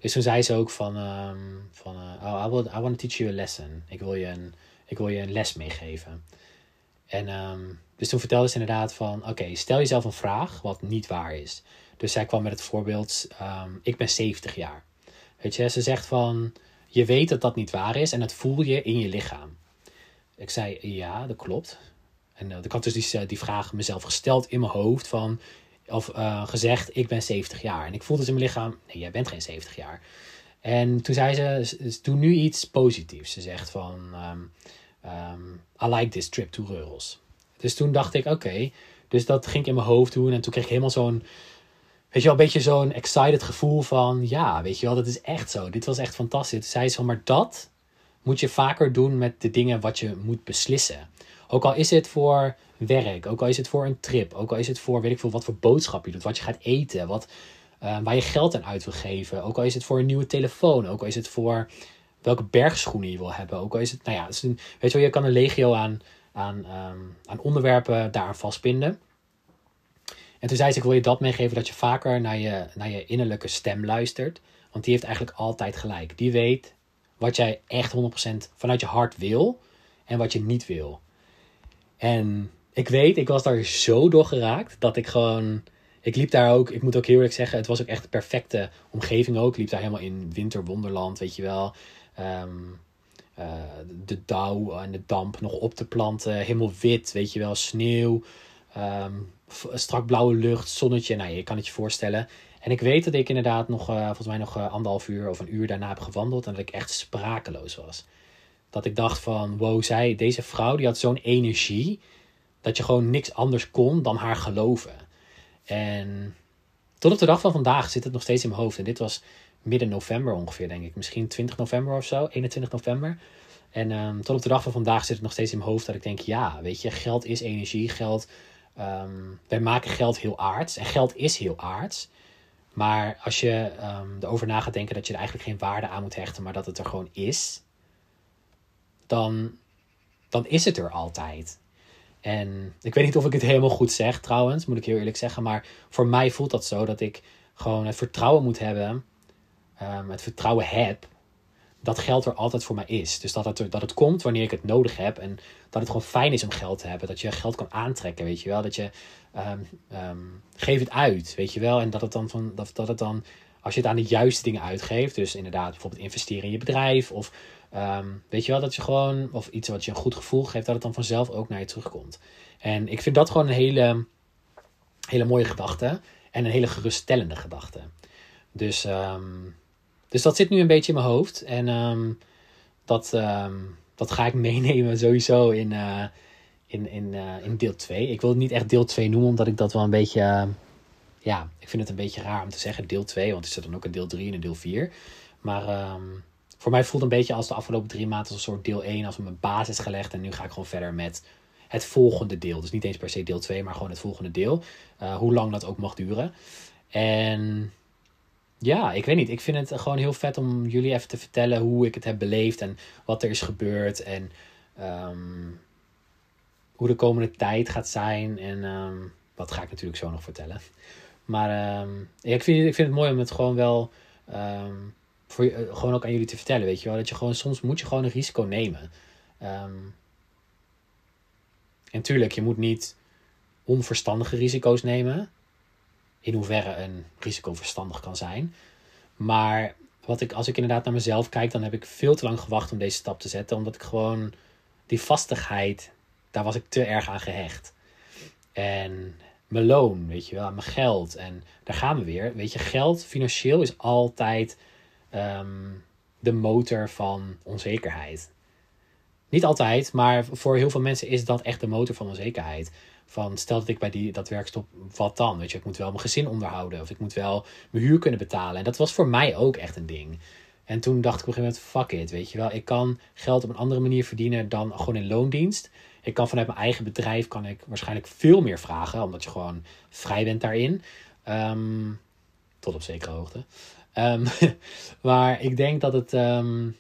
dus toen zei ze ook van, ehm, van oh, I, will, I want to teach you a lesson. Ik wil je een, ik wil je een les meegeven. En ehm, dus toen vertelde ze inderdaad van, oké, stel jezelf een vraag wat niet waar is. Dus zij kwam met het voorbeeld, ehm, ik ben 70 jaar. Weet je, ze zegt van, je weet dat dat niet waar is en dat voel je in je lichaam. Ik zei, ja, dat klopt. En eh, ik had dus die, die vraag mezelf gesteld in mijn hoofd van, of eh, gezegd, ik ben 70 jaar. En ik voelde dus in mijn lichaam, nee, jij bent geen 70 jaar. En toen zei ze, doe nu iets positiefs. Ze zegt van, ehm, ehm, I like this trip to Reuros. Dus toen dacht ik, oké. Dus dat ging ik in mijn hoofd doen. En toen kreeg ik helemaal zo'n, weet je wel, een beetje zo'n excited gevoel van, ja, weet je wel, dat is echt zo. Dit was echt fantastisch. Zei ze van, maar dat moet je vaker doen met de dingen wat je moet beslissen. Ook al is het voor werk, ook al is het voor een trip, ook al is het voor, weet ik veel, wat voor boodschap je doet, wat je gaat eten, wat, eh, waar je geld aan uit wil geven. Ook al is het voor een nieuwe telefoon, ook al is het voor welke bergschoenen je wil hebben. Ook al is het, nou ja, is weet je wel, je kan een legio aan, aan, ehm, aan onderwerpen daaraan vastbinden. En toen zei ze, ik wil je dat meegeven dat je vaker naar je, naar je innerlijke stem luistert. Want die heeft eigenlijk altijd gelijk. Die weet wat jij echt 100% vanuit je hart wil en wat je niet wil. En ik weet, ik was daar zo door geraakt dat ik gewoon. Ik liep daar ook, ik moet ook heel eerlijk zeggen, het was ook echt de perfecte omgeving ook. Ik liep daar helemaal in winterwonderland, weet je wel. Ehm, de dauw en de damp nog op te planten. Helemaal wit, weet je wel, sneeuw. Ehm, strak blauwe lucht, zonnetje. Nou, je kan het je voorstellen. En ik weet dat ik inderdaad nog, uh, volgens mij nog uh, anderhalf uur of een uur daarna heb gewandeld. En dat ik echt sprakeloos was. Dat ik dacht van, wow, zij, deze vrouw die had zo'n energie. Dat je gewoon niks anders kon dan haar geloven. En tot op de dag van vandaag zit het nog steeds in mijn hoofd. En dit was midden november ongeveer, denk ik. Misschien 20 november of zo, 21 november. En um, tot op de dag van vandaag zit het nog steeds in mijn hoofd dat ik denk, ja, weet je, geld is energie. Geld, um, wij maken geld heel aards. En geld is heel aards. Maar als je um, erover na gaat denken dat je er eigenlijk geen waarde aan moet hechten, maar dat het er gewoon is, dan, dan is het er altijd. En ik weet niet of ik het helemaal goed zeg trouwens, moet ik heel eerlijk zeggen. Maar voor mij voelt dat zo dat ik gewoon het vertrouwen moet hebben. Um, het vertrouwen heb dat geld er altijd voor mij is. Dus dat het, er, dat het komt wanneer ik het nodig heb. En dat het gewoon fijn is om geld te hebben. Dat je geld kan aantrekken, weet je wel. Dat je, um, um, geef het uit, weet je wel. En dat het dan, van, dat, dat het dan, als je het aan de juiste dingen uitgeeft. Dus inderdaad bijvoorbeeld investeren in je bedrijf. Of um, weet je wel, dat je gewoon, of iets wat je een goed gevoel geeft. Dat het dan vanzelf ook naar je terugkomt. En ik vind dat gewoon een hele, hele mooie gedachte. En een hele geruststellende gedachte. Dus... dus dat zit nu een beetje in mijn hoofd. En um, dat, um, dat ga ik *laughs* meenemen sowieso in, uh, in, in, uh, in deel 2. Ik wil het niet echt deel 2 noemen, omdat ik dat wel een beetje... Uh, ja, ik vind het een beetje raar om te zeggen deel 2. Want er zit dan ook een deel 3 en een deel 4. Maar um, voor mij voelt het een beetje als de afgelopen drie maanden... als een soort deel 1, als we mijn basis gelegd. En nu ga ik gewoon verder met het volgende deel. Dus niet eens per se deel 2, maar gewoon het volgende deel. hoe lang dat ook mag duren. En ja, ik weet niet. Ik vind het gewoon heel vet om jullie even te vertellen hoe ik het heb beleefd en wat er is gebeurd en um, hoe de komende tijd gaat zijn. En um, wat ga ik natuurlijk zo nog vertellen. Maar ja, ik, vind, ik vind het mooi om het gewoon wel voor, uh, gewoon ook aan jullie te vertellen. Weet je wel, dat je gewoon soms moet je gewoon een risico nemen. en tuurlijk, je moet niet onverstandige risico's nemen in hoeverre een risico verstandig kan zijn. Maar wat ik, als ik inderdaad naar mezelf kijk, dan heb ik veel te lang gewacht om deze stap te zetten. Omdat ik gewoon die vastigheid, daar was ik te erg aan gehecht. En mijn loon, weet je wel, mijn geld. En daar gaan we weer. Weet je, geld financieel is altijd um, de motor van onzekerheid. Niet altijd, maar voor heel veel mensen is dat echt de motor van onzekerheid. Van stel dat ik bij die, dat werk stop, wat dan? Weet je, ik moet wel mijn gezin onderhouden. Of ik moet wel mijn huur kunnen betalen. En dat was voor mij ook echt een ding. En toen dacht ik op een gegeven moment, fuck it, weet je wel. Ik kan geld op een andere manier verdienen dan gewoon in loondienst. Ik kan vanuit mijn eigen bedrijf, kan ik waarschijnlijk veel meer vragen. Omdat je gewoon vrij bent daarin. Um, tot op zekere hoogte. Um, *laughs* maar ik denk dat het... Um,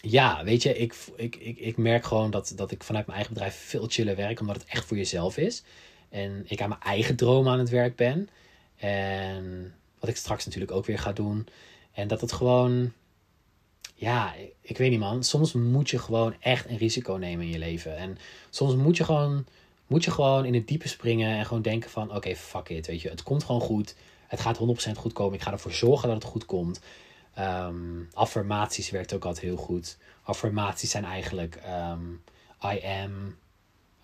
ja, weet je, ik, ik, ik, ik merk gewoon dat, dat ik vanuit mijn eigen bedrijf veel chiller werk, omdat het echt voor jezelf is. En ik aan mijn eigen droom aan het werk ben. En wat ik straks natuurlijk ook weer ga doen. En dat het gewoon, ja, ik, weet niet man. Soms moet je gewoon echt een risico nemen in je leven. En soms moet je gewoon, moet je gewoon in het diepe springen en gewoon denken van, oké, fuck it, weet je. Het komt gewoon goed. Het gaat 100% goed komen. Ik ga ervoor zorgen dat het goed komt. Um, affirmaties werkt ook altijd heel goed. Affirmaties zijn eigenlijk um, I am.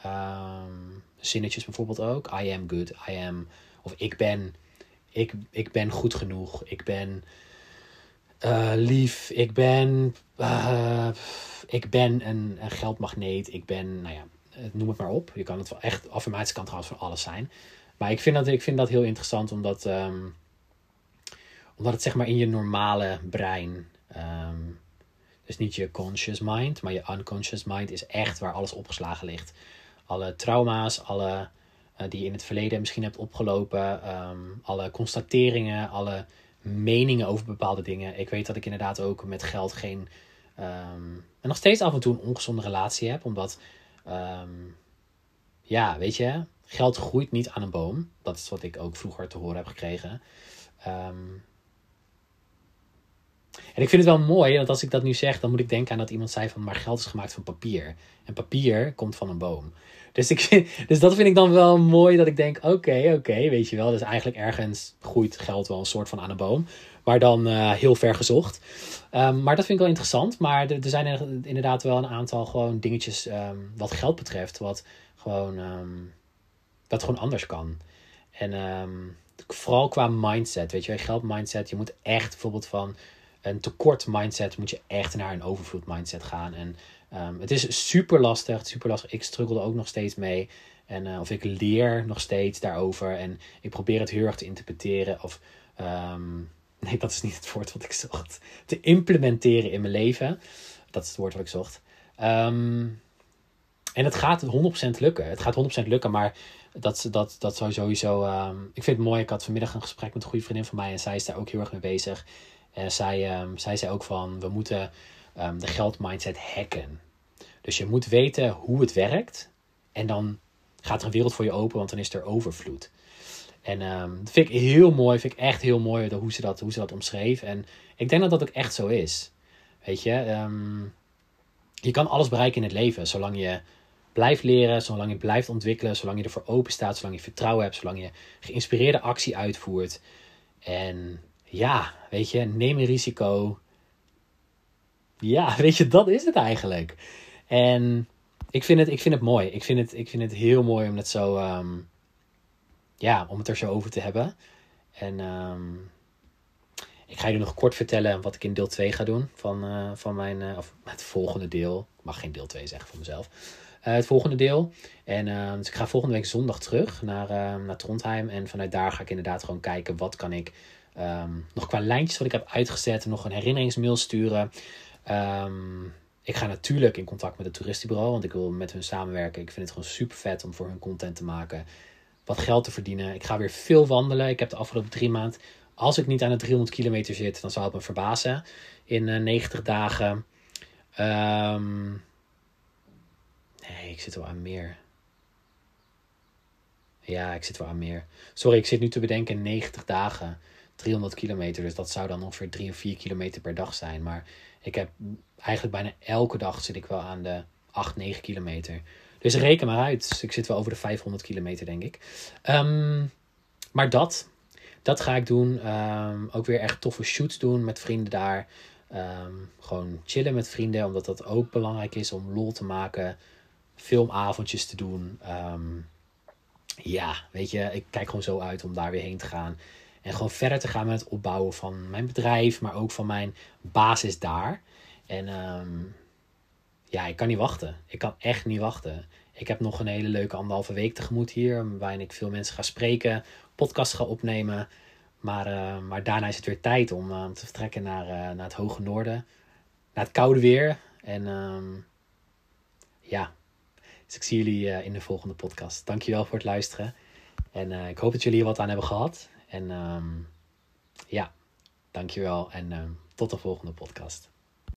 Um, zinnetjes bijvoorbeeld ook. I am good. I am. Of ik ben. Ik, ik ben goed genoeg. Ik ben uh, lief. Ik ben. Uh, ik ben een, een geldmagneet. Ik ben. Nou ja, noem het maar op. Je kan het wel echt. Affirmaties kan trouwens van alles zijn. Maar ik vind dat, ik vind dat heel interessant omdat. Omdat het zeg maar in je normale brein. Um, dus niet je conscious mind, maar je unconscious mind is echt waar alles opgeslagen ligt. Alle trauma's, alle uh, die je in het verleden misschien hebt opgelopen, um, alle constateringen, alle meningen over bepaalde dingen. Ik weet dat ik inderdaad ook met geld geen. Um, en nog steeds af en toe een ongezonde relatie heb, omdat. ja, weet je, geld groeit niet aan een boom. Dat is wat ik ook vroeger te horen heb gekregen. Um, en ik vind het wel mooi, want als ik dat nu zeg, dan moet ik denken aan dat iemand zei van, maar geld is gemaakt van papier. En papier komt van een boom. Dus, ik, *laughs* dus dat vind ik dan wel mooi, dat ik denk, oké, oké, weet je wel. Dus eigenlijk ergens groeit geld wel een soort van aan een boom. maar dan heel ver gezocht. Ehm, maar dat vind ik wel interessant. Maar er, er zijn inderdaad wel een aantal gewoon dingetjes um, wat geld betreft, wat gewoon, um, wat gewoon anders kan. En vooral qua mindset, weet je, geld mindset. Je moet echt bijvoorbeeld van een tekort mindset moet je echt naar een overvloed mindset gaan. En um, het is super lastig. Ik struggelde ook nog steeds mee. En, uh, of ik leer nog steeds daarover. En ik probeer het heel erg te interpreteren. Of um, *laughs* nee, dat is niet het woord wat ik zocht. Te implementeren in mijn leven. Dat is het woord wat ik zocht. Um, en het gaat 100% lukken. Het gaat 100% lukken, maar dat, dat, dat zou sowieso. Ik vind het mooi. Ik had vanmiddag een gesprek met een goede vriendin van mij en zij is daar ook heel erg mee bezig. En zij, um, zij zei ook van: we moeten um, de geldmindset hacken. Dus je moet weten hoe het werkt. En dan gaat er een wereld voor je open, want dan is er overvloed. En dat vind ik heel mooi. Vind ik echt heel mooi hoe ze dat, hoe ze dat omschreef. En ik denk dat dat ook echt zo is. Weet je, je kan alles bereiken in het leven, zolang je blijft leren, zolang je blijft ontwikkelen, zolang je ervoor open staat, zolang je vertrouwen hebt, zolang je geïnspireerde actie uitvoert. En ja, weet je, neem een risico. Ja, *laughs* weet je, dat is het eigenlijk. En ik vind het, ik vind het mooi. Ik vind het, ik vind het heel mooi om het zo, um, ja, om het er zo over te hebben. En um, ik ga jullie nog kort vertellen wat ik in deel 2 ga doen van, uh, van mijn, uh, of het volgende deel. Ik mag geen deel 2 zeggen van mezelf. Uh, het volgende deel. En uh, dus ik ga volgende week zondag terug naar, naar Trondheim. En vanuit daar ga ik inderdaad gewoon kijken wat kan ik um, nog qua lijntjes wat ik heb uitgezet. Nog een herinneringsmail sturen. Um, ik ga natuurlijk in contact met het toeristenbureau. Want ik wil met hun samenwerken. Ik vind het gewoon super vet om voor hun content te maken. Wat geld te verdienen. Ik ga weer veel wandelen. Ik heb de afgelopen drie maanden. Als ik niet aan de 300 kilometer zit, dan zal het me verbazen. In 90 dagen. Um, Nee, ik zit wel aan meer. Ja, ik zit wel aan meer. Sorry, ik zit nu te bedenken 90 dagen, 300 kilometer. Dus dat zou dan ongeveer 3 of 4 kilometer per dag zijn. Maar ik heb eigenlijk bijna elke dag zit ik wel aan de 8, 9 kilometer. Dus reken maar uit. Dus ik zit wel over de 500 kilometer, denk ik. Um, maar dat, dat ga ik doen. Um, ook weer echt toffe shoots doen met vrienden daar. Um, gewoon chillen met vrienden, omdat dat ook belangrijk is om lol te maken filmavondjes te doen. Ehm, ja, weet je, ik kijk gewoon zo uit om daar weer heen te gaan. En gewoon verder te gaan met het opbouwen van mijn bedrijf, maar ook van mijn basis daar. En ehm, ja, ik kan niet wachten. Ik kan echt niet wachten. Ik heb nog een hele leuke anderhalve week tegemoet hier, waarin ik veel mensen ga spreken, podcast ga opnemen. Maar, uh, maar daarna is het weer tijd om uh, te vertrekken naar, uh, naar het hoge noorden, naar het koude weer. En um, ja, dus ik zie jullie in de volgende podcast. Dankjewel voor het luisteren. En ik hoop dat jullie hier wat aan hebben gehad. En um, ja, dankjewel en um, tot de volgende podcast.